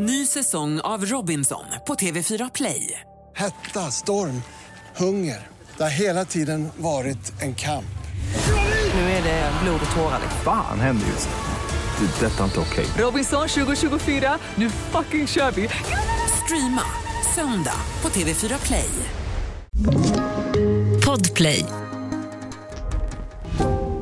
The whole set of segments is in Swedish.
Ny säsong av Robinson på TV4 Play. Hetta, storm, hunger. Det har hela tiden varit en kamp. Nu är det blod och tårar. Fan händer just nu. Det. är Detta är inte okej. Robinson 2024, nu fucking kör vi! Streama söndag på TV4 Play. Podplay.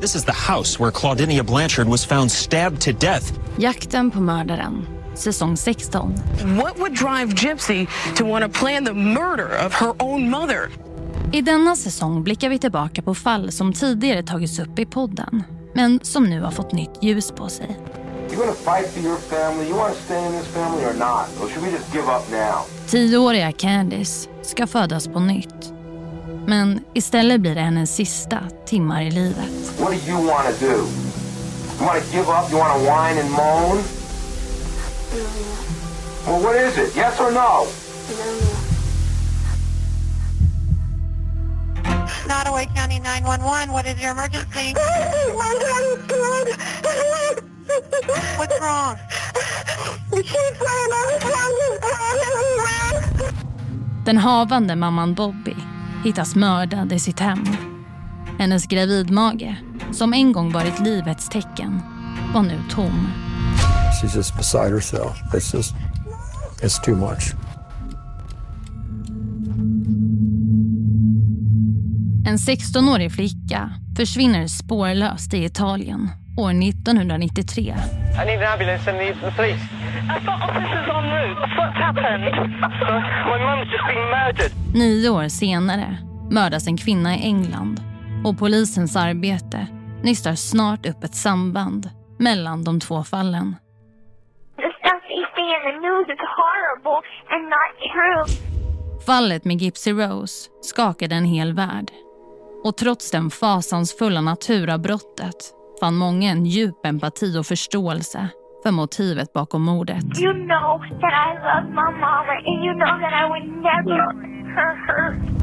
This is the house where Claudinia Blanchard was found stabbed to death. Jakten på mördaren, säsong 16. What would drive Gypsy to want to plan the murder of her own mother? I denna säsong blickar vi tillbaka på fall som tidigare tagits upp i podden men som nu har fått nytt ljus på sig. Tioåriga Candice ska födas på nytt. Men istället blir det hennes sista timmar i livet. What do you wanna do? You wanna give up? You wanna whine and moan? Well, what is it? Yes or no? Nottaway County 911, what is your emergency? What's wrong? Den havande mamman Bobby hittas mördad i sitt hem. Hennes gravidmage, som en gång varit livets tecken, var nu tom. She's just beside herself. It's just, it's too much. En 16-årig flicka försvinner spårlöst i Italien år 1993. I need an ambulance and the, the police. I've got officers en route. What's happened? My mum's just been murdered. Nio år senare mördas en kvinna i England och polisens arbete nystar snart upp ett samband mellan de två fallen. The stuff they say in the news is horrible and not true. Fallet med Gypsy Rose skakade en hel värld. Och trots den fasansfulla natur av brottet fann många en djup empati och förståelse för motivet bakom mordet. You know that I love my mama and you know that I would never hurt her.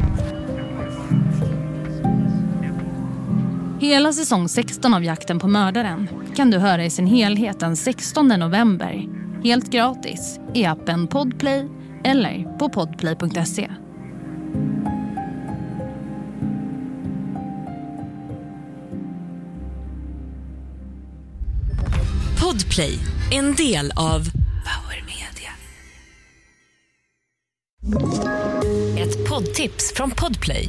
Hela säsong 16 av Jakten på mördaren kan du höra i sin helhet den 16 november. Helt gratis i appen Podplay eller på podplay.se. Podplay, en del av Power Media. Ett poddtips från Podplay.